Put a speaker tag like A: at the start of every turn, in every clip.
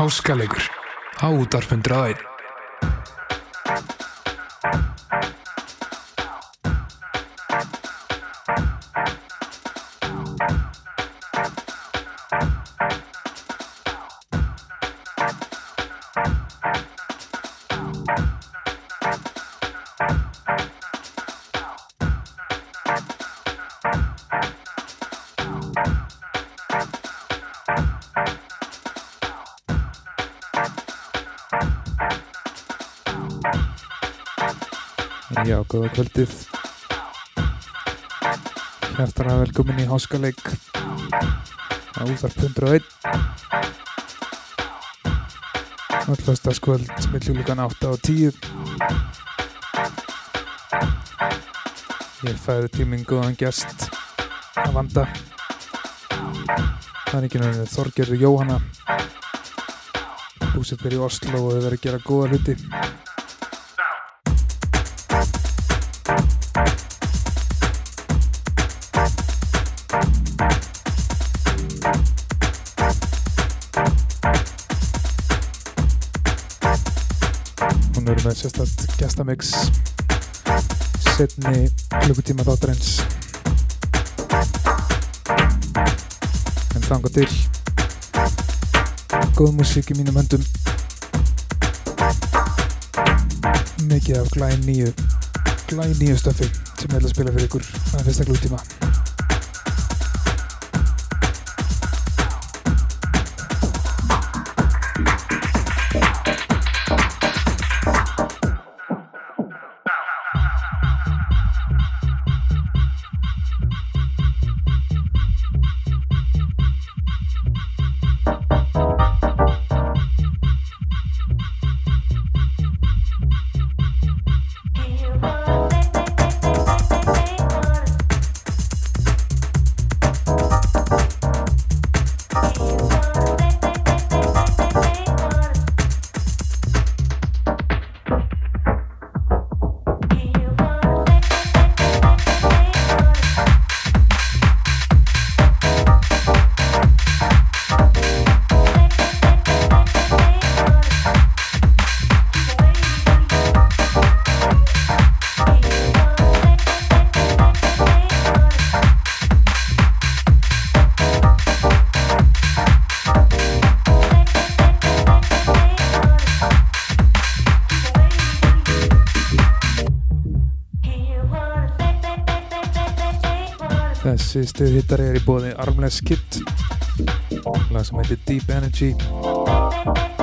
A: Háskalegur á góða kvöldið. Hjartara velkomin í háskaleik á útarp 101. Allfæstaskvöld millulugan 8 og 10. Ég fæði tíminn góðan gæst að vanda. Það er ekki náttúrulega Þorgerður Jóhanna. Búsett verið í Oslo og hefur verið að gera góða hluti. Sérstætt gestamix setni klukkutíma þáttarins. En þanga til góð músík í mínum höndum. Mikið af glæn nýju glæn nýju stöfi sem ég ætla að spila fyrir ykkur að fyrsta klukkutíma Þessi stuðhittari er í bóði Armless Kit. Lag sem heitir Deep Energy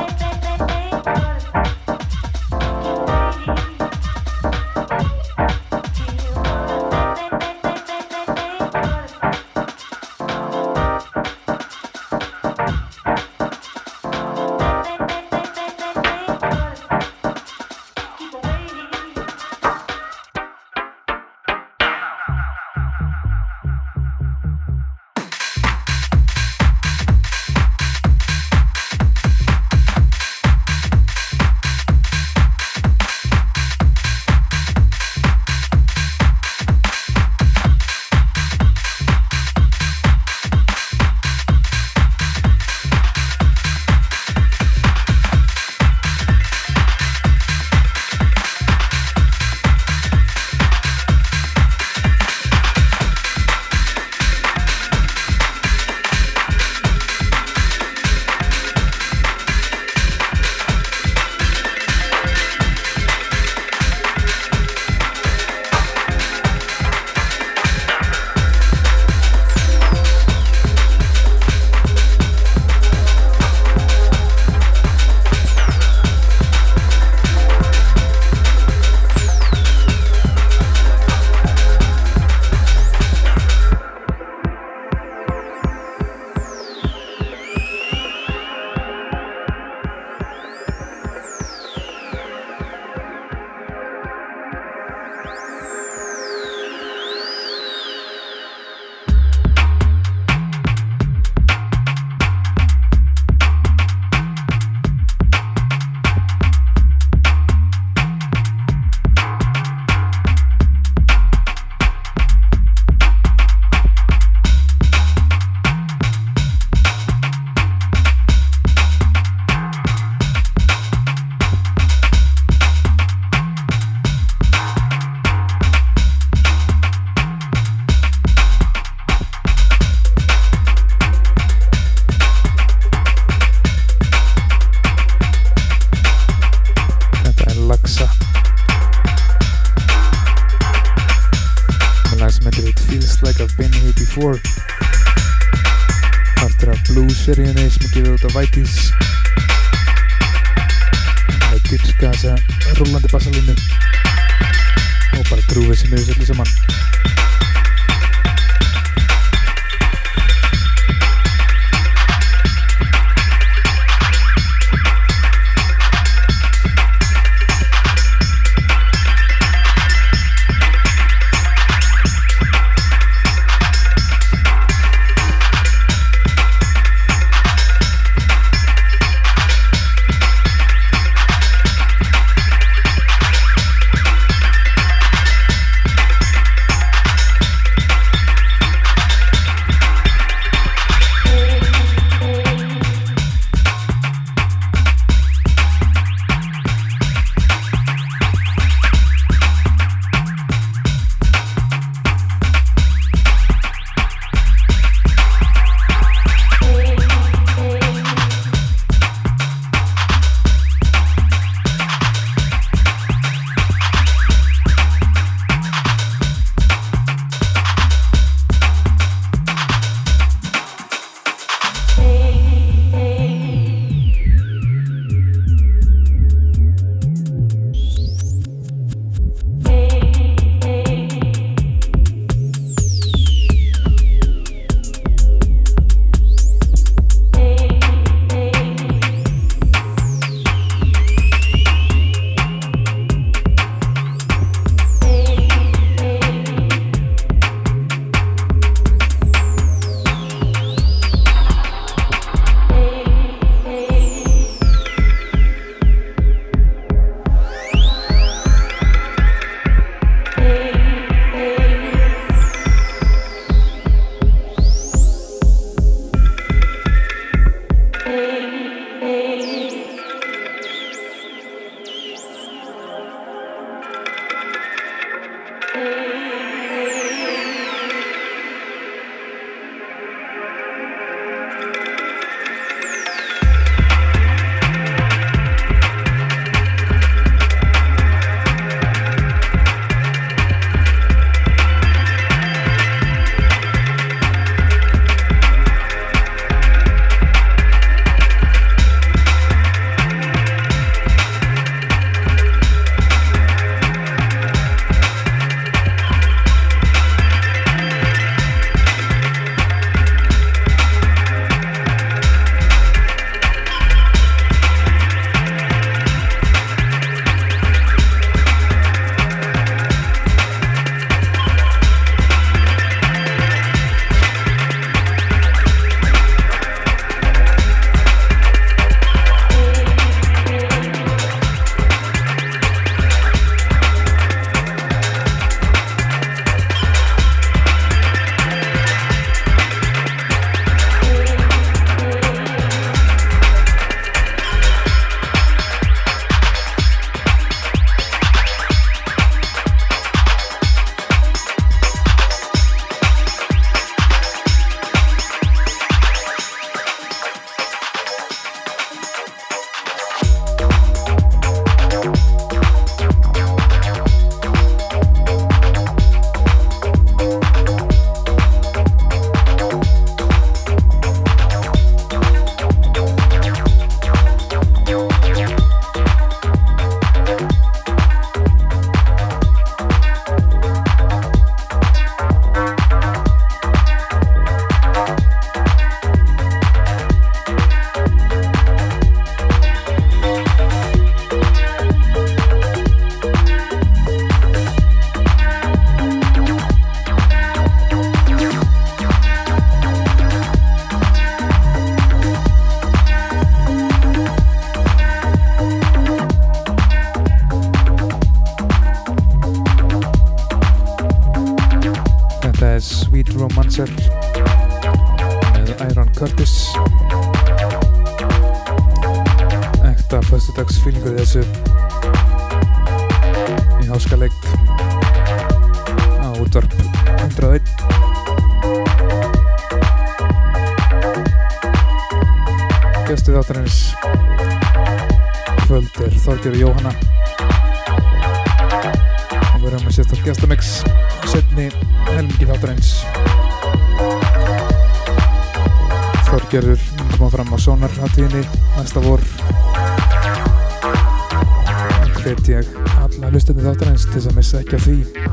A: sækja því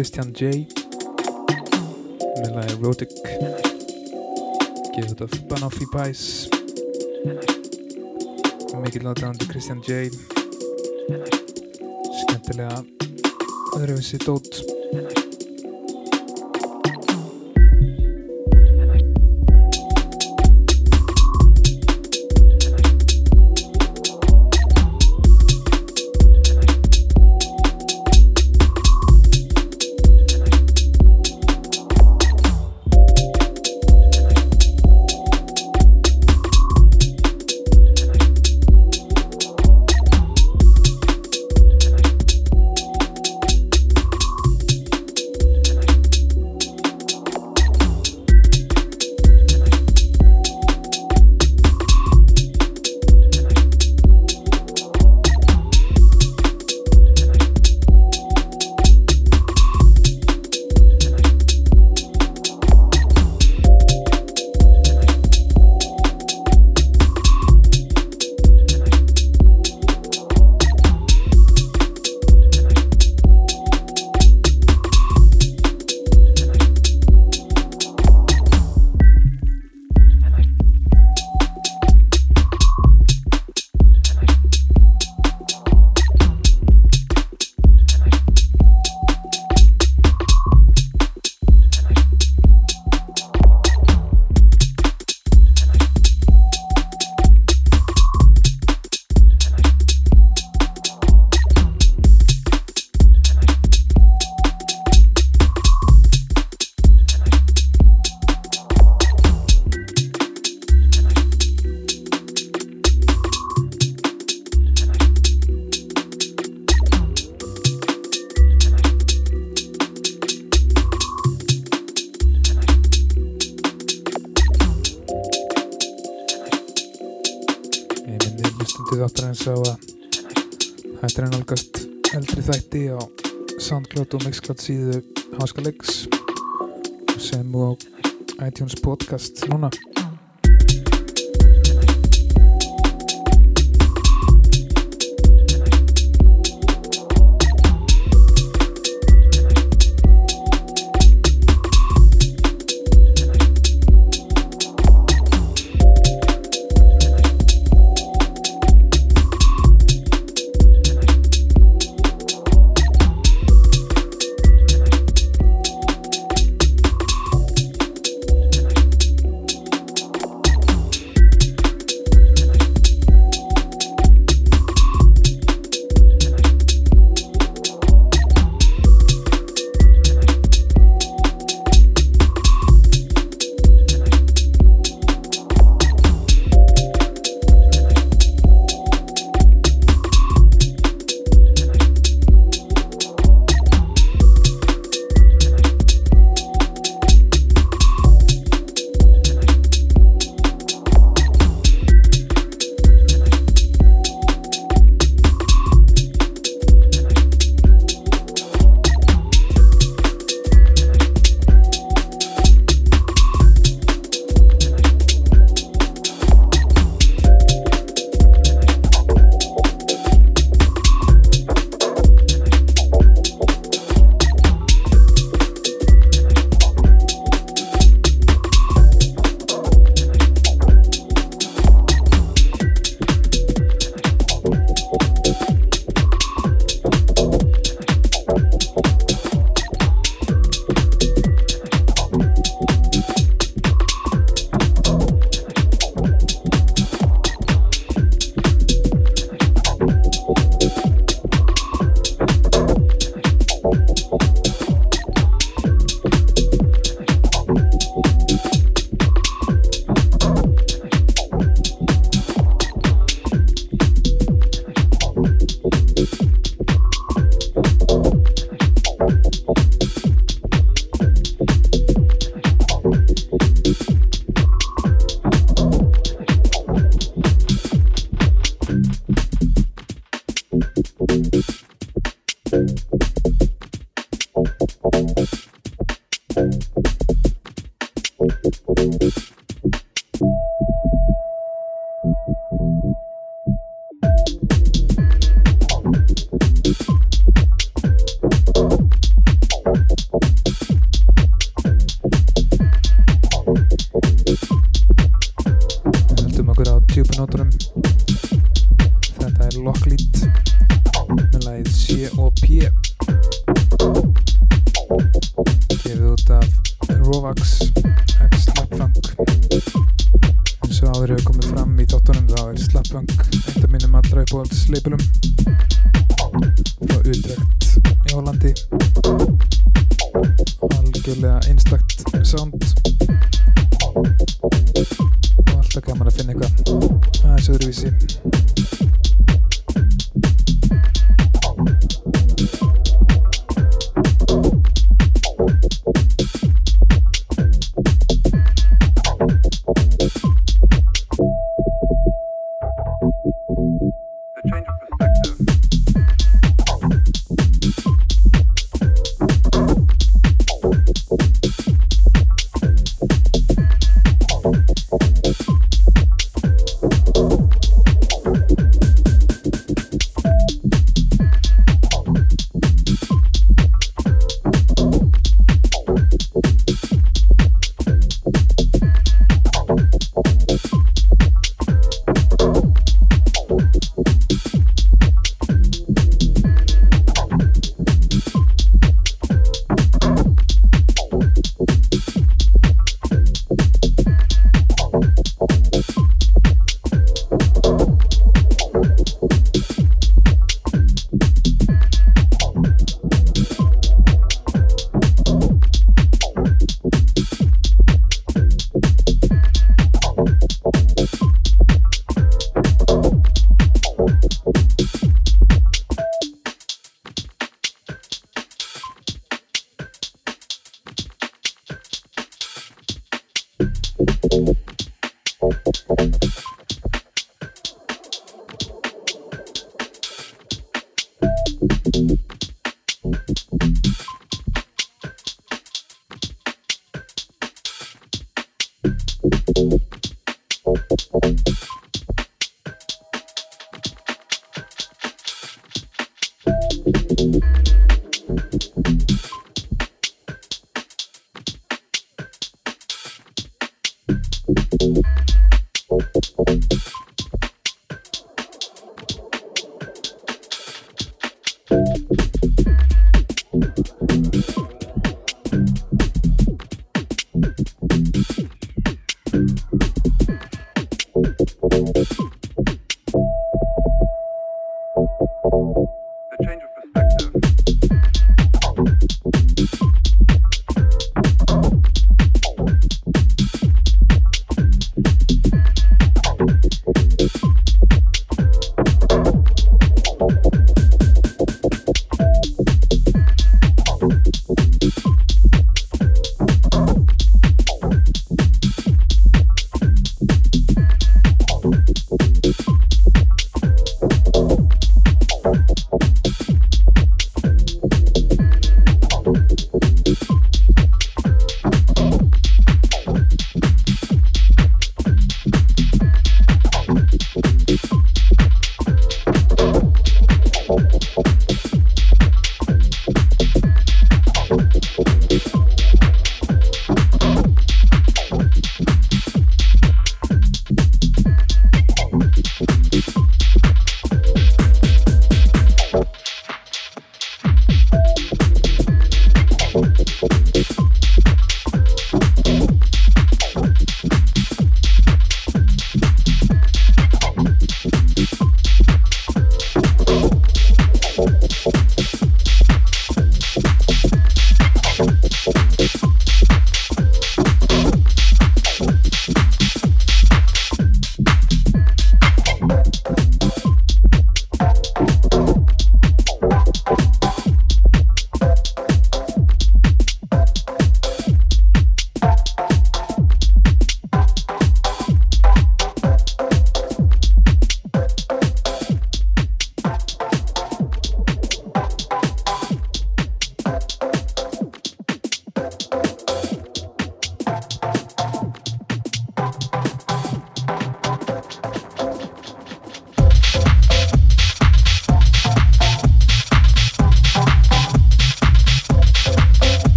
A: Christian J. Með lagi Erotic. Gefið út af Banoffi Pies. Mikill aðdæðandi Christian J. Skemmtilega öðruvísi dót let's see the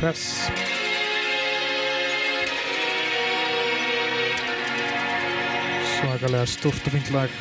A: Press. Svakalega stort og fint lag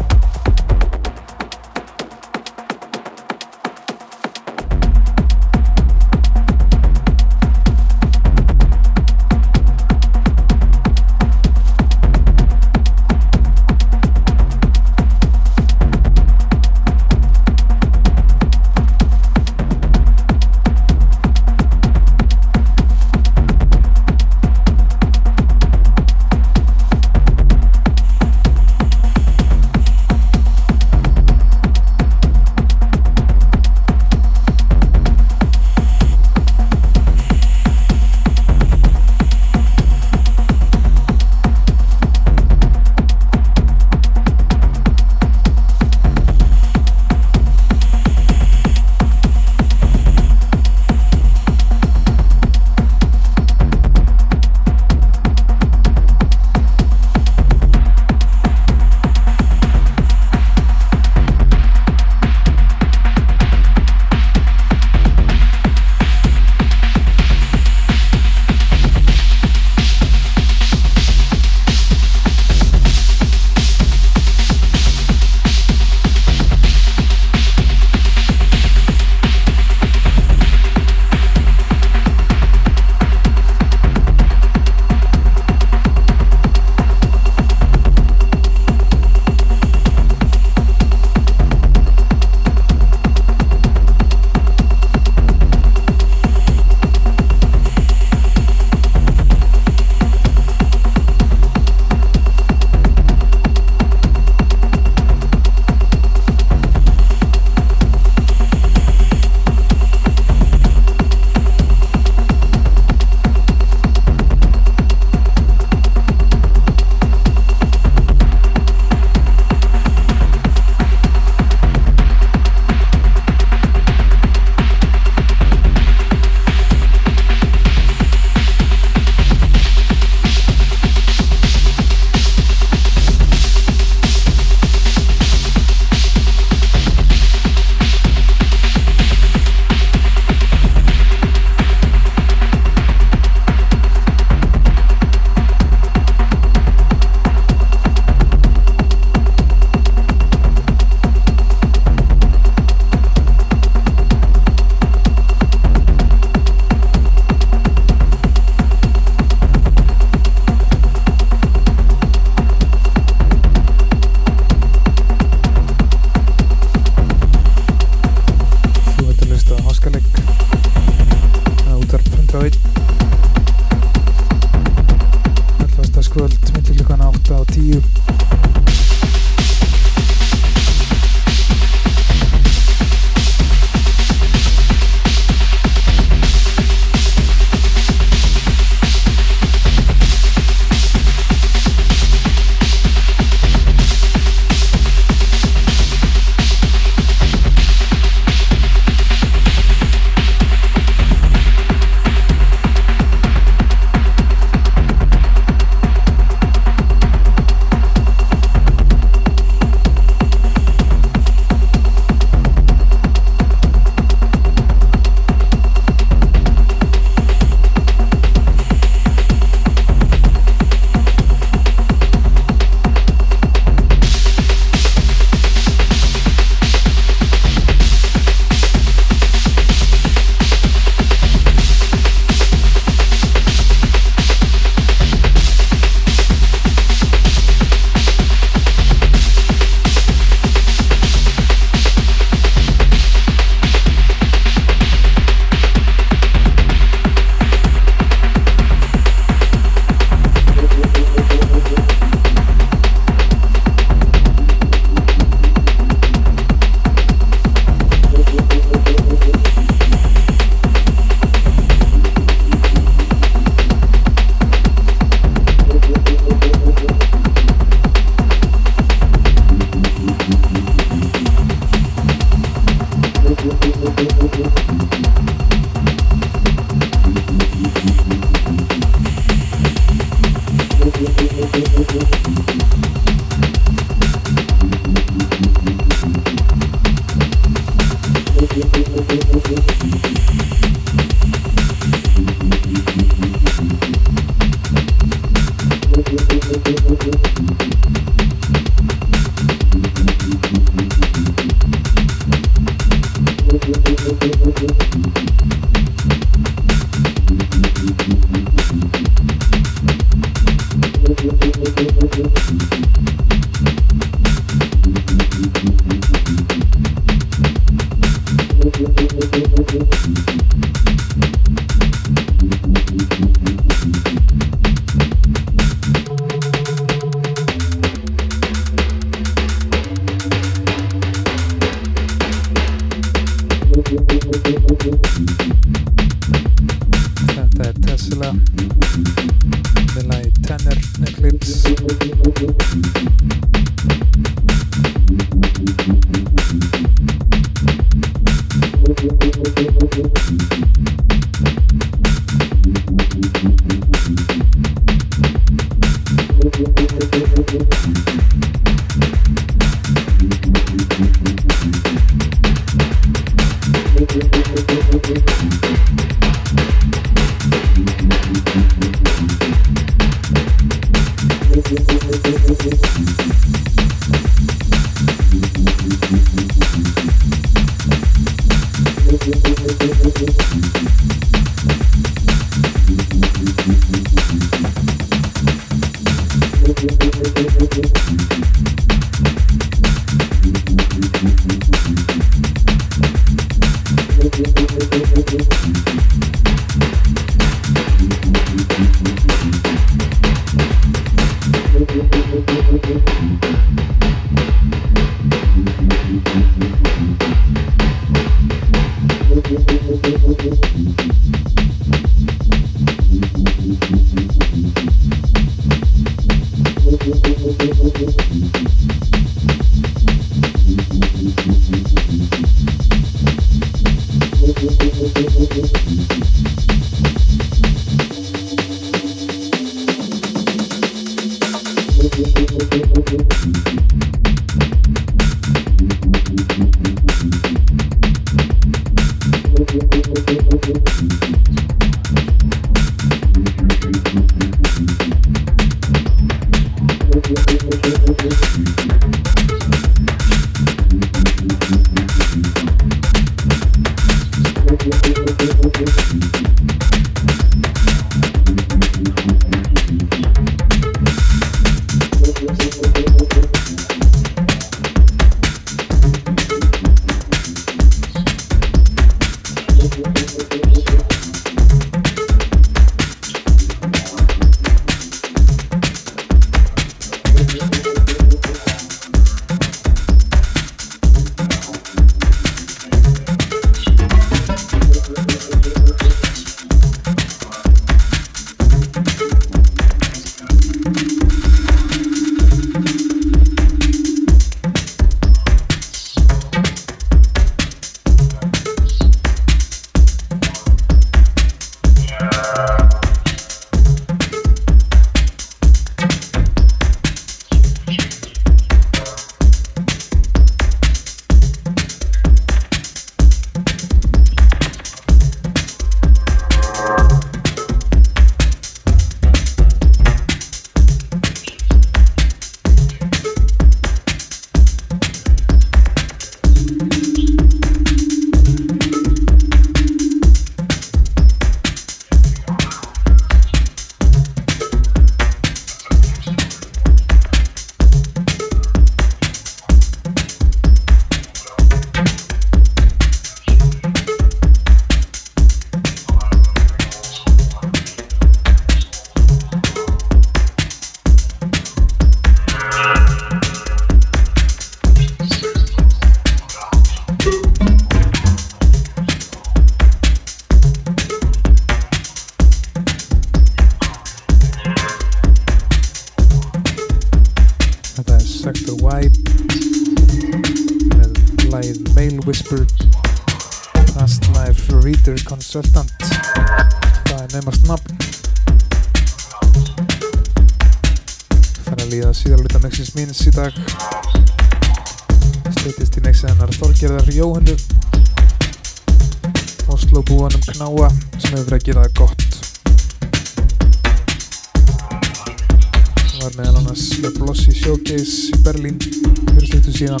A: síðan.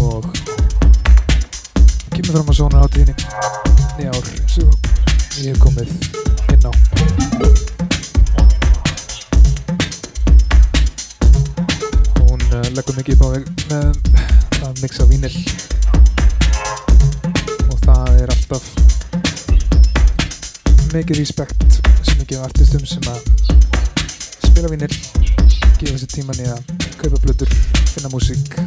A: Og kemur fram á sónarháttíðinni í ár sem ég hef komið inn á. Hún uh, leggur mikið upp á með að mixa vínil og það er alltaf mikið respekt sem mikið artistum sem að Music.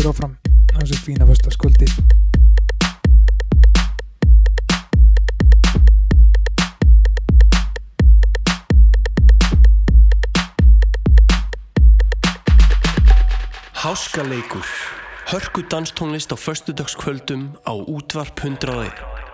A: heldur áfram á þessu fína vöstaskvöldi
B: Háskaleikur Hörkudanstónlist á förstudagskvöldum á útvarp 101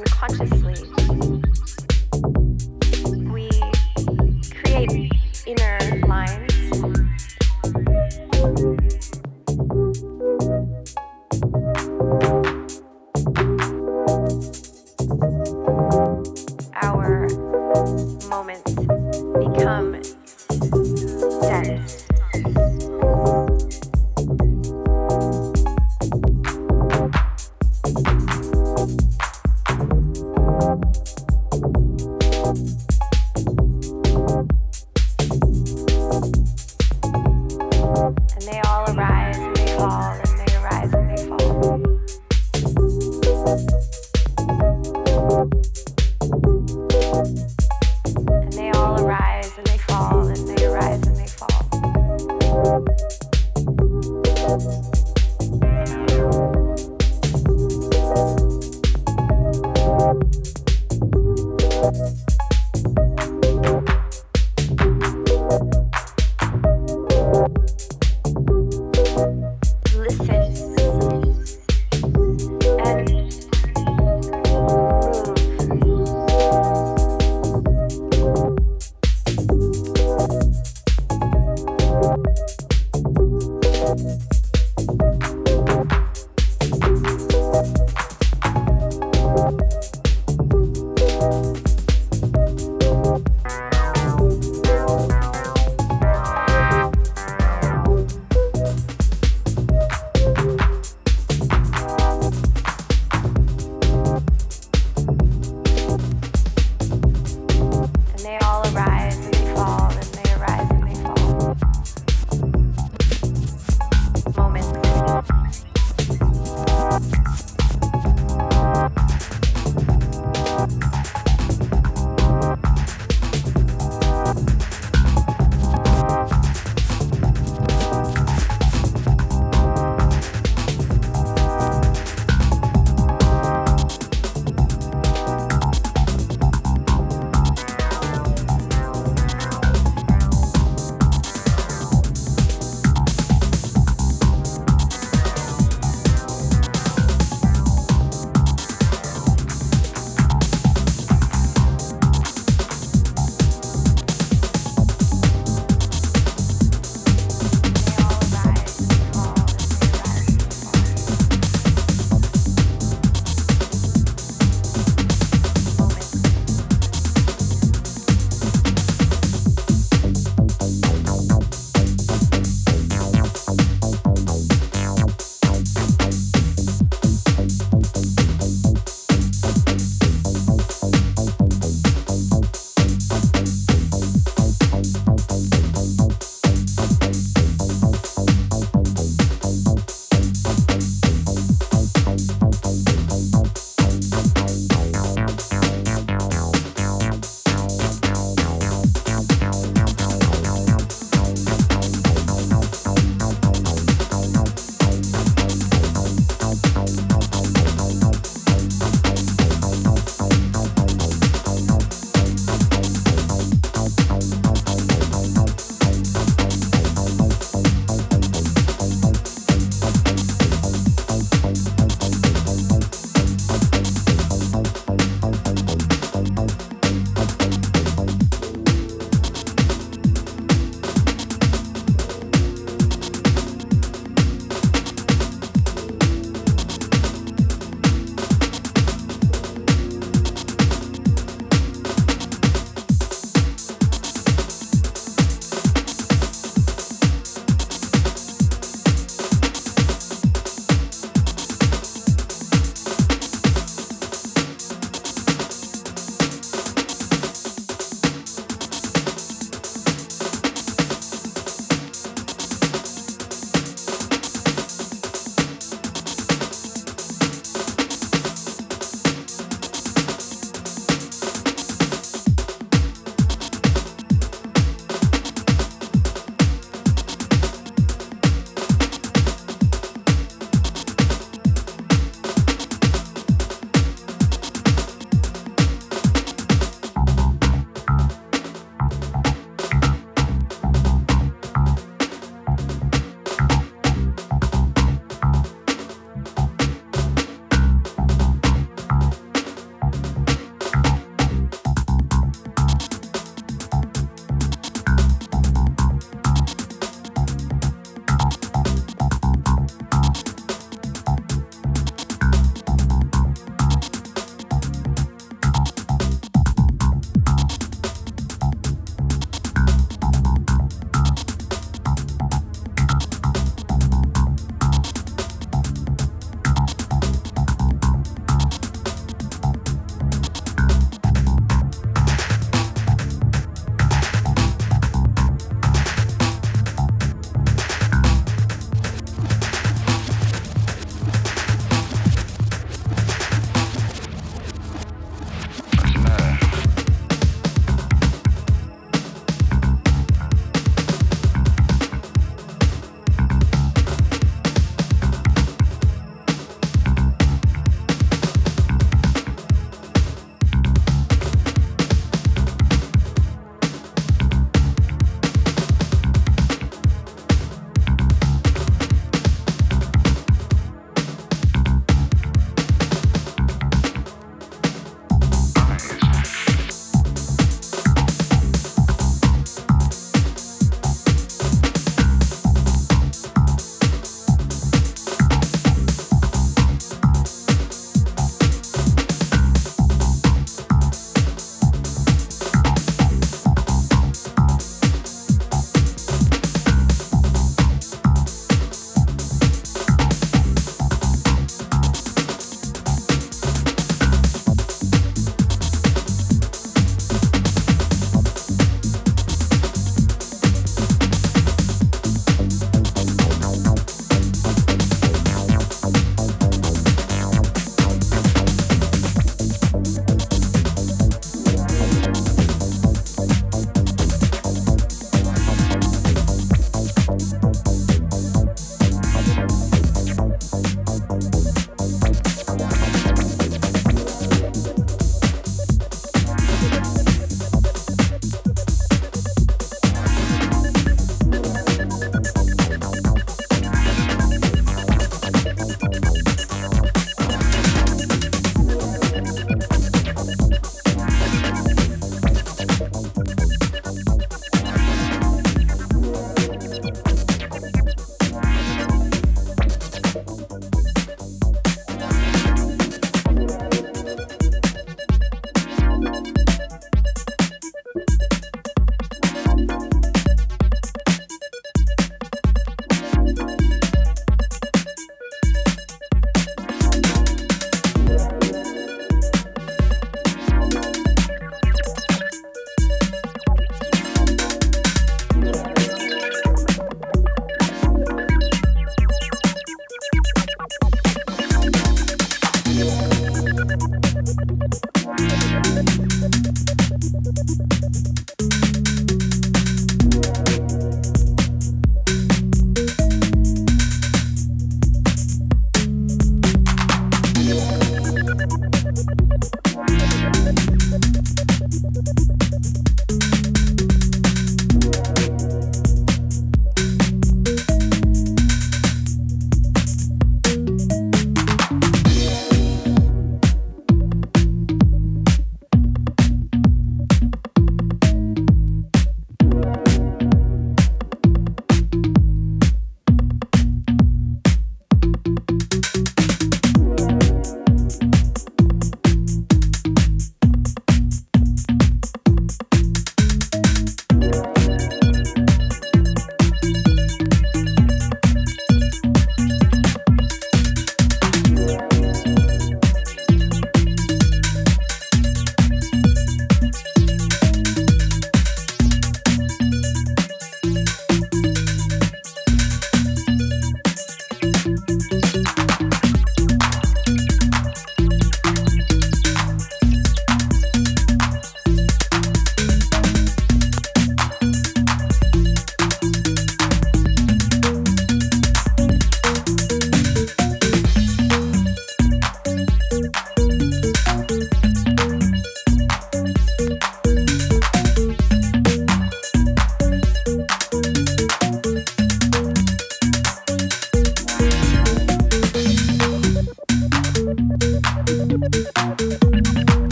C: unconsciously,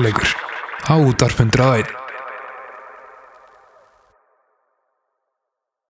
A: Háskaleikur á 101